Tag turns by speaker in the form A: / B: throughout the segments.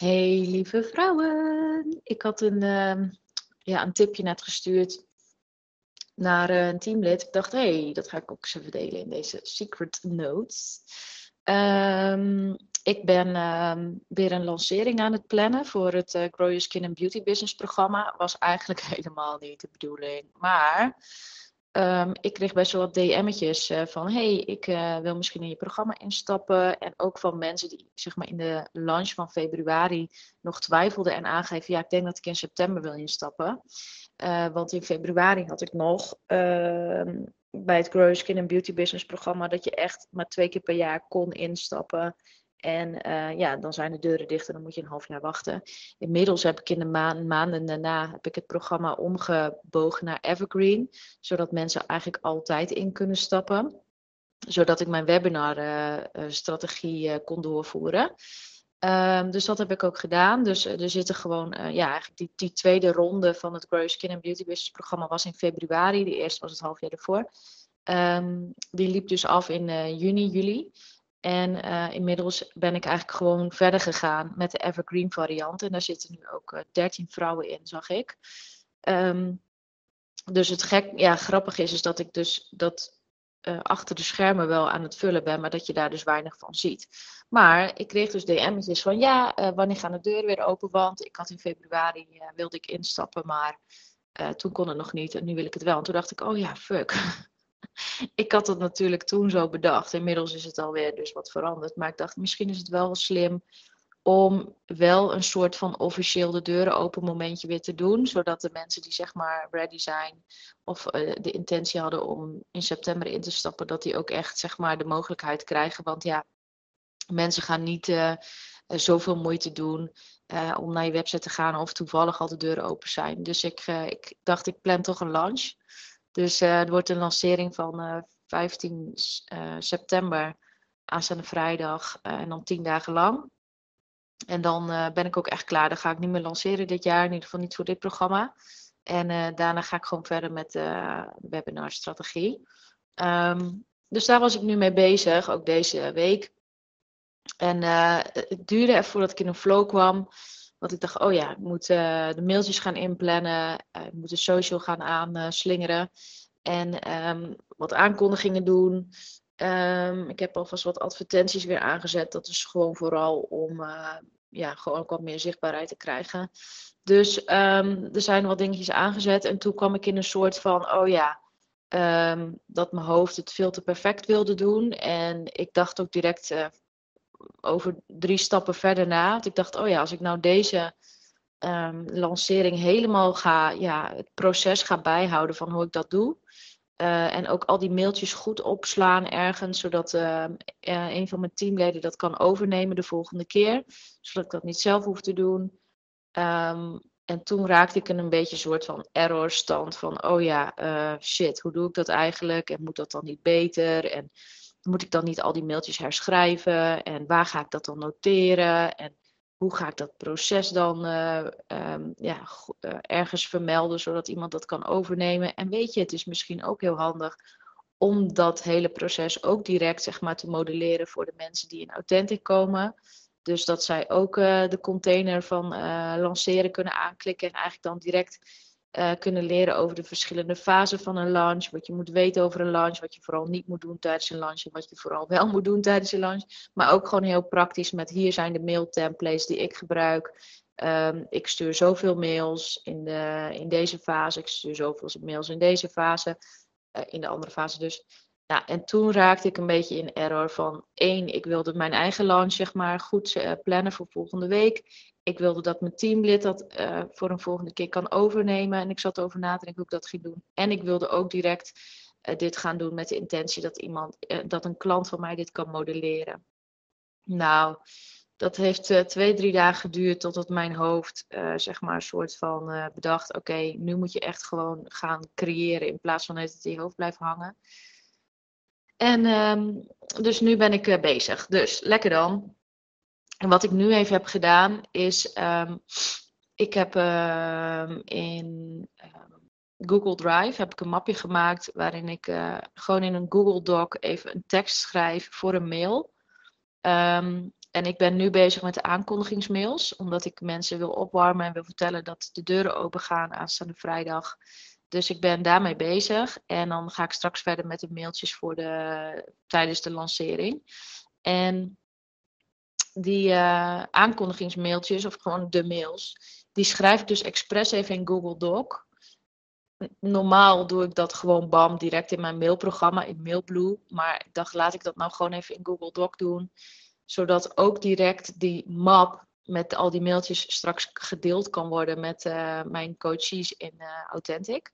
A: Hey lieve vrouwen, ik had een, ehm, ja, een tipje net gestuurd naar eh, een teamlid. Ik dacht, hey, dat ga ik ook eens even delen in deze secret notes. Ehm, ik ben ehm, weer een lancering aan het plannen voor het uh, Grow Your Skin and Beauty Business programma. Was eigenlijk helemaal niet de bedoeling, maar Um, ik kreeg best wel wat DM'tjes uh, van: hey, ik uh, wil misschien in je programma instappen. En ook van mensen die zeg maar in de launch van februari nog twijfelden en aangeven: ja, ik denk dat ik in september wil instappen. Uh, want in februari had ik nog ehm, bij het Grow Skin and Beauty Business programma dat je echt maar twee keer per jaar kon instappen. En uh, ja, dan zijn de deuren dicht en dan moet je een half jaar wachten. Inmiddels heb ik in de maanden daarna heb ik het programma omgebogen naar Evergreen. Zodat mensen eigenlijk altijd in kunnen stappen. Zodat ik mijn webinar-strategie uh, uh, kon doorvoeren. Um, dus dat heb ik ook gedaan. Dus er zitten gewoon, ja, eigenlijk die, die, tweede ronde van het Grow Skin and Beauty Business programma was in februari. De eerste was het half jaar ervoor. Um, die liep dus af in juni, juli. En uh, inmiddels ben ik eigenlijk gewoon verder gegaan met de Evergreen variant. En daar zitten nu ook uh, 13 vrouwen in, zag ik. Um, dus het gek, ja, grappig is, is dat ik dus dat uh, achter de schermen wel aan het vullen ben, maar dat je daar dus weinig van ziet. Maar ik kreeg dus DM'tjes van ja, wanneer gaan de deuren weer open? Want ik had in februari, wilde ik instappen, maar toen kon het nog niet en nu wil ik het wel. En toen dacht ik, oh ja, fuck. ik had het natuurlijk toen zo bedacht. Inmiddels is het alweer dus wat veranderd. Maar ik dacht, misschien is het wel slim om wel een soort van officieel de deuren open momentje weer te doen. Zodat de mensen die zeg maar ready zijn of uh, de intentie hadden om in september in te stappen, dat die ook echt zeg maar de mogelijkheid krijgen. Want ja, mensen gaan niet uh, zoveel moeite doen om naar je website te gaan of toevallig al de deuren open zijn. Dus ik, ik dacht, ik plan toch een launch. Dus uh, er wordt een lancering van uh, 15 uh, september, aanstaande vrijdag, eh, en dan 10 dagen lang. En dan eh, ben ik ook echt klaar. Dan ga ik niet meer lanceren dit jaar, in ieder geval niet voor dit programma. En eh, daarna ga ik gewoon verder met de webinarstrategie. Um, dus daar was ik nu mee bezig, ook deze week. En het duurde even voordat ik in een flow kwam. Want ik dacht, oh ja, ik moet uh, de mailtjes gaan inplannen. Uh, ik moet de social gaan aanslingeren. en um, wat aankondigingen doen. Um, ik heb alvast wat advertenties weer aangezet. Dat is gewoon vooral om ja, gewoon ook wat meer zichtbaarheid te krijgen. Dus um, er zijn wat dingetjes aangezet. En toen kwam ik in een soort van, oh ja, dat mijn hoofd het veel te perfect wilde doen. En ik dacht ook direct over drie stappen verder na. Want ik dacht, oh ja, als ik nou deze um, lancering helemaal ga, ja, het proces ga bijhouden van hoe ik dat doe. Uh, en ook al die mailtjes goed opslaan ergens, zodat uh, een van mijn teamleden dat kan overnemen de volgende keer. Zodat ik dat niet zelf hoef te doen. Um, en toen raakte ik in een beetje een soort van errorstand van, oh ja, uh, shit, hoe doe ik dat eigenlijk? En moet dat dan niet beter? En moet ik dan niet al die mailtjes herschrijven? En waar ga ik dat dan noteren? En hoe ga ik dat proces dan uh, um, ja, uh, ergens vermelden, zodat iemand dat kan overnemen? En weet je, het is misschien ook heel handig om dat hele proces ook direct zeg maar, te modelleren voor de mensen die in Authentic komen. Dus dat zij ook uh, de container van lanceren kunnen aanklikken en eigenlijk dan direct uh, kunnen leren over de verschillende fasen van een launch. Wat je moet weten over een launch. Wat je vooral niet moet doen tijdens een launch. En wat je vooral wel moet doen tijdens een launch. Maar ook gewoon heel praktisch met hier zijn de mail templates die ik gebruik. Um, ik stuur zoveel mails in, de, in deze fase. Ik stuur zoveel mails in deze fase. Uh, in de andere fase dus. Nou, en toen raakte ik een beetje in error van één, ik wilde mijn eigen launch zeg maar goed uh, plannen voor volgende week. Ik wilde dat mijn teamlid dat uh, voor een volgende keer kan overnemen. En ik zat over na te denken hoe ik dat ging doen. En ik wilde ook direct uh, dit gaan doen met de intentie dat iemand, dat een klant van mij dit kan modelleren. Nou, dat heeft twee, drie dagen geduurd totdat mijn hoofd, zeg maar, een soort van bedacht: oké, nu moet je echt gewoon gaan creëren in plaats van dat het in je hoofd blijft hangen. En um, dus nu ben ik bezig. Dus lekker dan. En wat ik nu even heb gedaan is, um, ik heb uh, in Google Drive heb ik een mapje gemaakt waarin ik uh, gewoon in een Google Doc even een tekst schrijf voor een mail. En ik ben nu bezig met de aankondigingsmails, omdat ik mensen wil opwarmen en wil vertellen dat de deuren open gaan aanstaande vrijdag. Dus ik ben daarmee bezig. En dan ga ik straks verder met de mailtjes voor de, tijdens de lancering. En die uh, aankondigingsmailtjes, of gewoon de mails, die schrijf ik dus expres even in Google Doc. Normaal doe ik dat gewoon bam direct in mijn mailprogramma in Mailblue. Maar ik dacht, laat ik dat nou gewoon even in Google Doc doen. Zodat ook direct die map met al die mailtjes straks gedeeld kan worden met uh, mijn coaches in uh, Authentic.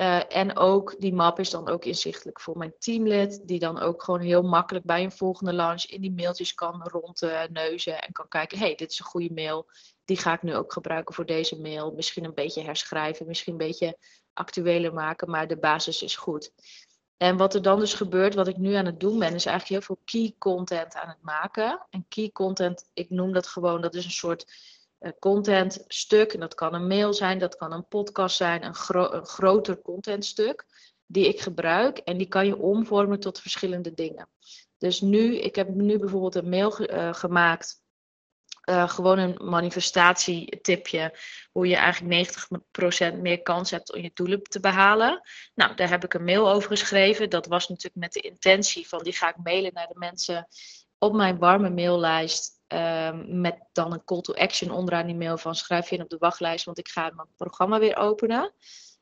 A: Uh, en ook die map is dan ook inzichtelijk voor mijn teamlid, die dan ook gewoon heel makkelijk bij een volgende launch in die mailtjes kan rondneuzen en kan kijken, hey, dit is een goede mail, die ga ik nu ook gebruiken voor deze mail. Misschien een beetje herschrijven, misschien een beetje actueler maken, maar de basis is goed. En wat er dan dus gebeurt, wat ik nu aan het doen ben, is eigenlijk heel veel key content aan het maken. En key content, ik noem dat gewoon, dat is een soort uh, content stuk. En dat kan een mail zijn, dat kan een podcast zijn, een, gro een groter contentstuk die ik gebruik. En die kan je omvormen tot verschillende dingen. Dus nu, ik heb nu bijvoorbeeld een mail uh, gemaakt uh, gewoon een manifestatietipje. Hoe je eigenlijk 90% meer kans hebt om je doelen te behalen. Nou, daar heb ik een mail over geschreven. Dat was natuurlijk met de intentie van die ga ik mailen naar de mensen op mijn warme maillijst. Um, met dan een call to action onderaan die mail van schrijf je in op de wachtlijst, want ik ga mijn programma weer openen.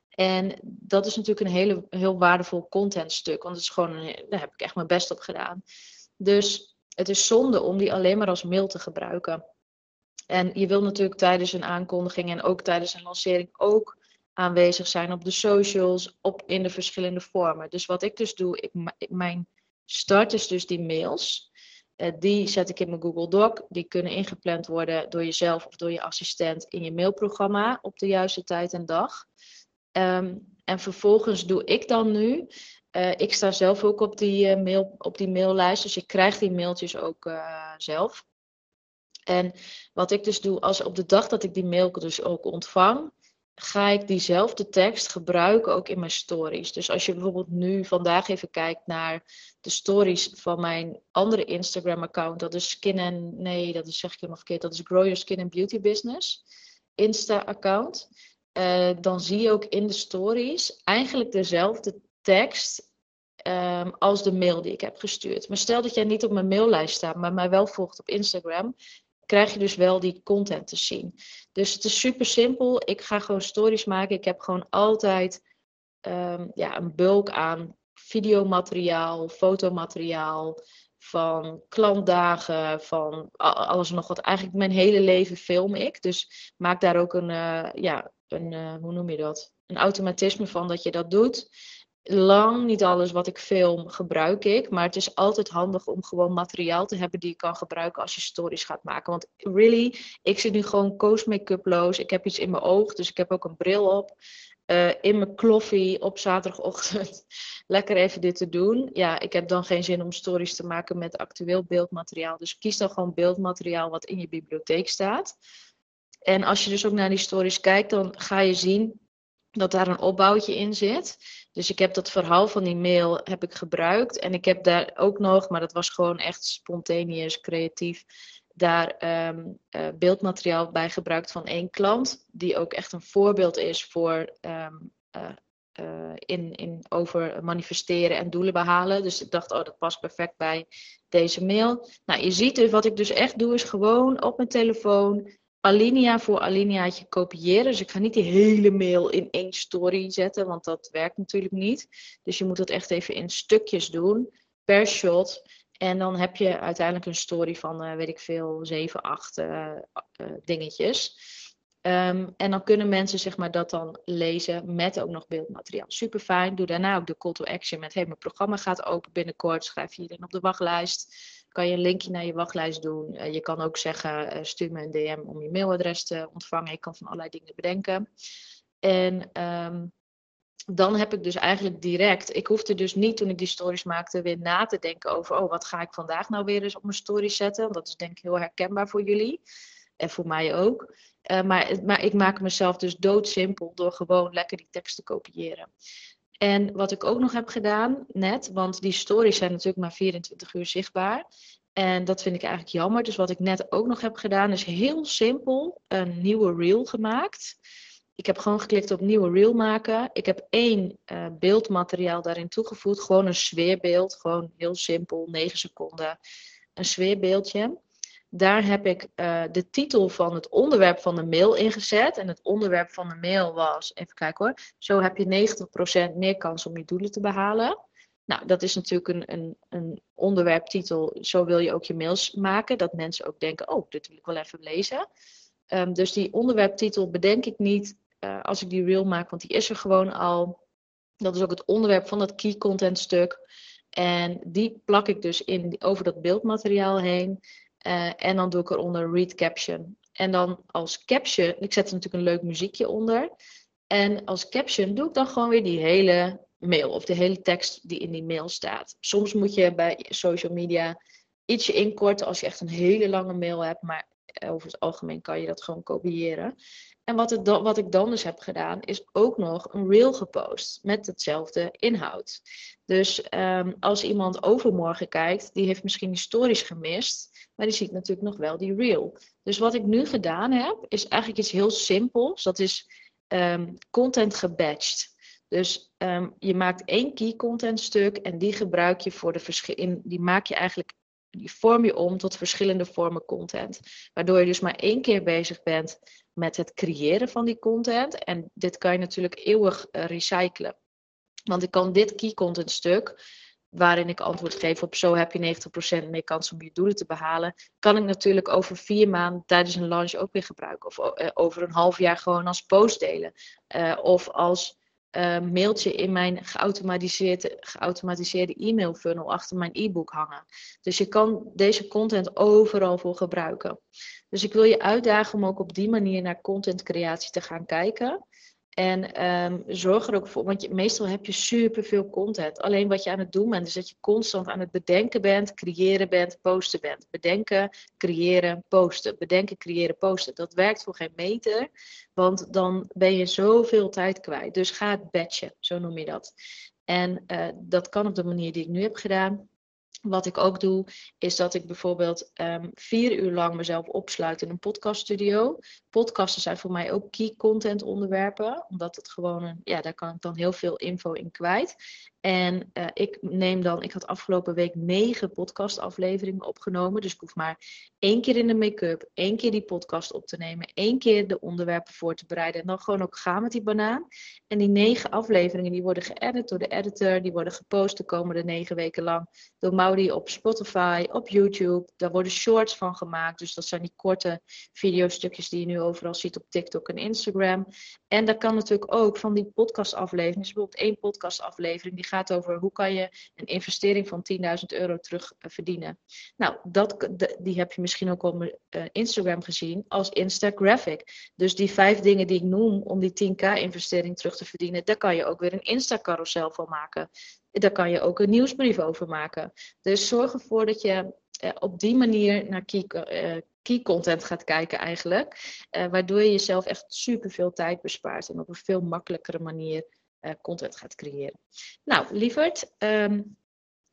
A: En dat is natuurlijk een hele, heel waardevol contentstuk, want het is gewoon, daar heb ik echt mijn best op gedaan. Dus het is zonde om die alleen maar als mail te gebruiken. En je wil natuurlijk tijdens een aankondiging en ook tijdens een lancering ook aanwezig zijn op de socials, op, in de verschillende vormen. Dus wat ik dus doe, ik, mijn start is dus die mails. Uh, die zet ik in mijn Google Doc. Die kunnen ingepland worden door jezelf of door je assistent in je mailprogramma op de juiste tijd en dag. Um, en vervolgens doe ik dan nu. Uh, ik sta zelf ook op die, uh, mail, op die maillijst, dus ik krijg die mailtjes ook zelf. En wat ik dus doe, als op de dag dat ik die mail dus ook ontvang, ga ik diezelfde tekst gebruiken ook in mijn stories. Dus als je bijvoorbeeld nu vandaag even kijkt naar de stories van mijn andere Instagram account, dat is Skin and, nee, dat is zeg ik helemaal verkeerd, dat is Grow Your Skin and Beauty Business Insta account. Uh, dan zie je ook in de stories eigenlijk dezelfde tekst Um, als de mail die ik heb gestuurd. Maar stel dat jij niet op mijn maillijst staat, maar mij wel volgt op Instagram, krijg je dus wel die content te zien. Dus het is super simpel. Ik ga gewoon stories maken. Ik heb gewoon altijd um, ja, een bulk aan videomateriaal, fotomateriaal, van klantdagen, van alles nog wat. Eigenlijk mijn hele leven film ik. Dus maak daar ook een, uh, ja, een uh, hoe noem je dat? Een automatisme van dat je dat doet lang niet alles wat ik film gebruik ik. Maar het is altijd handig om gewoon materiaal te hebben die je kan gebruiken als je stories gaat maken. Want really, ik zit nu gewoon coast make-uploos. Ik heb iets in mijn oog, dus ik heb ook een bril op. Uh, in mijn kloffie op zaterdagochtend. Lekker even dit te doen. Ja, ik heb dan geen zin om stories te maken met actueel beeldmateriaal. Dus kies dan gewoon beeldmateriaal wat in je bibliotheek staat. En als je dus ook naar die stories kijkt, dan ga je zien dat daar een opbouwtje in zit. Dus ik heb dat verhaal van die mail heb ik gebruikt. En ik heb daar ook nog, maar dat was gewoon echt spontaneus, creatief, daar um, uh, beeldmateriaal bij gebruikt van één klant. Die ook echt een voorbeeld is voor um, uh, uh, in, in over manifesteren en doelen behalen. Dus ik dacht, oh, dat past perfect bij deze mail. Nou, je ziet dus, wat ik dus echt doe, is gewoon op mijn telefoon alinea voor alineaatje kopiëren. Dus ik ga niet die hele mail in één story zetten, want dat werkt natuurlijk niet. Dus je moet dat echt even in stukjes doen, per shot. En dan heb je uiteindelijk een story van, uh, weet ik veel, 7, 8 uh, uh, dingetjes. Um, en dan kunnen mensen zeg maar, dat dan lezen met ook nog beeldmateriaal. Super fijn. Doe daarna ook de call to action met: hey, mijn programma gaat open binnenkort. Schrijf je hierin op de wachtlijst kan je een linkje naar je wachtlijst doen. Uh, je kan ook zeggen, uh, stuur me een DM om je mailadres te ontvangen. Je kan van allerlei dingen bedenken. En um, dan heb ik dus eigenlijk direct, ik hoefde dus niet toen ik die stories maakte weer na te denken over, oh wat ga ik vandaag nou weer eens op mijn story zetten. Want dat is denk ik heel herkenbaar voor jullie. En voor mij ook. Uh, maar, maar ik maak mezelf dus doodsimpel door gewoon lekker die tekst te kopiëren. En wat ik ook nog heb gedaan, net, want die stories zijn natuurlijk maar 24 uur zichtbaar. En dat vind ik eigenlijk jammer. Dus wat ik net ook nog heb gedaan, is heel simpel een nieuwe reel gemaakt. Ik heb gewoon geklikt op nieuwe reel maken. Ik heb één uh, beeldmateriaal daarin toegevoegd. Gewoon een sfeerbeeld. Gewoon heel simpel, 9 seconden. Een sfeerbeeldje. Daar heb ik uh, de titel van het onderwerp van de mail ingezet. En het onderwerp van de mail was, even kijken hoor. Zo heb je 90% meer kans om je doelen te behalen. Nou, dat is natuurlijk een, een, een onderwerptitel. Zo wil je ook je mails maken. Dat mensen ook denken, oh, dit wil ik wel even lezen. Um, dus die onderwerptitel bedenk ik niet uh, als ik die reel maak, want die is er gewoon al. Dat is ook het onderwerp van dat key content stuk. En die plak ik dus in, over dat beeldmateriaal heen. Uh, en dan doe ik eronder read caption. En dan als caption, ik zet er natuurlijk een leuk muziekje onder. En als caption doe ik dan gewoon weer die hele mail of de hele tekst die in die mail staat. Soms moet je bij social media ietsje inkorten als je echt een hele lange mail hebt, maar over het algemeen kan je dat gewoon kopiëren. En wat, het wat ik dan dus heb gedaan, is ook nog een reel gepost met hetzelfde inhoud. Dus um, als iemand overmorgen kijkt, die heeft misschien die stories gemist, maar die ziet natuurlijk nog wel die reel. Dus wat ik nu gedaan heb, is eigenlijk iets heel simpels. Dat is um, content gebatched. Dus um, je maakt één key content stuk en die gebruik je voor de verschillende. Die maak je eigenlijk, die vorm je om tot verschillende vormen content. Waardoor je dus maar één keer bezig bent met het creëren van die content. En dit kan je natuurlijk eeuwig uh, recyclen. Want ik kan dit key content stuk, waarin ik antwoord geef op zo heb je 90% meer kans om je doelen te behalen, kan ik natuurlijk over vier maanden tijdens een launch ook weer gebruiken. Of uh, over een half jaar gewoon als post delen. Uh, of als uh, mailtje in mijn geautomatiseerde, geautomatiseerde e-mail funnel achter mijn e-book hangen. Dus je kan deze content overal voor gebruiken. Dus ik wil je uitdagen om ook op die manier naar contentcreatie te gaan kijken. En um, zorg er ook voor, want je, meestal heb je superveel content. Alleen wat je aan het doen bent, is dat je constant aan het bedenken bent, creëren bent, posten bent. Bedenken, creëren, posten. Bedenken, creëren, posten. Dat werkt voor geen meter, want dan ben je zoveel tijd kwijt. Dus ga het batchen, zo noem je dat. En uh, dat kan op de manier die ik nu heb gedaan. Wat ik ook doe, is dat ik bijvoorbeeld um, vier uur lang mezelf opsluit in een podcaststudio. Podcasten zijn voor mij ook key content onderwerpen, omdat het gewoon een, ja, daar kan ik dan heel veel info in kwijt. En uh, ik neem dan, ik had afgelopen week negen podcastafleveringen opgenomen. Dus ik hoef maar één keer in de make-up, één keer die podcast op te nemen, één keer de onderwerpen voor te bereiden. En dan gewoon ook gaan met die banaan. En die negen afleveringen die worden geëdit door de editor, die worden gepost de komende negen weken lang door Maudi op Spotify, op YouTube. Daar worden shorts van gemaakt. Dus dat zijn die korte videostukjes die je nu overal ziet op TikTok en Instagram. En dat kan natuurlijk ook van die podcastafleveringen. Dus bijvoorbeeld één podcastaflevering die gaat over hoe kan je een investering van 10.000 euro terug eh, verdienen. Nou, dat, die heb je misschien ook op uh, Instagram gezien als Instagraphic. Dus die vijf dingen die ik noem om die 10k investering terug te verdienen, daar kan je ook weer een Insta-carousel van maken. Daar kan je ook een nieuwsbrief over maken. Dus zorg ervoor dat je uh, op die manier naar key, key content gaat kijken eigenlijk. Waardoor je jezelf echt super veel tijd bespaart en op een veel makkelijkere manier uh, content gaat creëren. Nou, lieverd, um,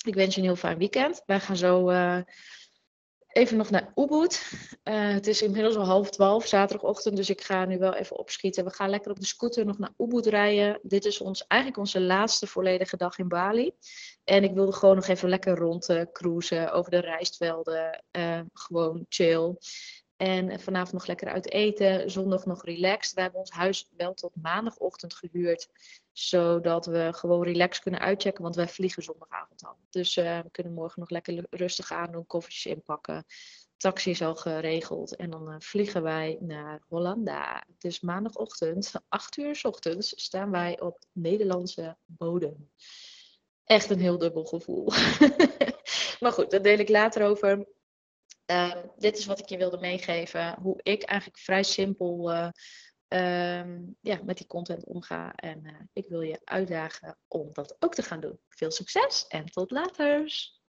A: ik wens je een heel fijn weekend. Wij gaan zo uh, even nog naar Ubud. Uh, het is inmiddels al half twaalf, zaterdagochtend, dus ik ga nu wel even opschieten. We gaan lekker op de scooter nog naar Ubud rijden. Dit is ons, eigenlijk onze laatste volledige dag in Bali. En ik wilde gewoon nog even lekker rond cruisen over de rijstvelden. gewoon chill. En vanavond nog lekker uit eten. Zondag nog relaxed. We hebben ons huis wel tot maandagochtend gehuurd. Zodat we gewoon relaxed kunnen uitchecken. Want wij vliegen zondagavond al. Dus uh, we kunnen morgen nog lekker rustig aandoen. Koffertjes inpakken. Taxi is al geregeld. En dan uh, vliegen wij naar Hollanda. Dus maandagochtend, 8 uur s ochtends, staan wij op Nederlandse bodem. Echt een heel dubbel gevoel. maar goed, daar deel ik later over. Uh, dit is wat ik je wilde meegeven. Hoe ik eigenlijk vrij simpel uh, ja, met die content omga. En eh, ik wil je uitdagen om dat ook te gaan doen. Veel succes en tot later.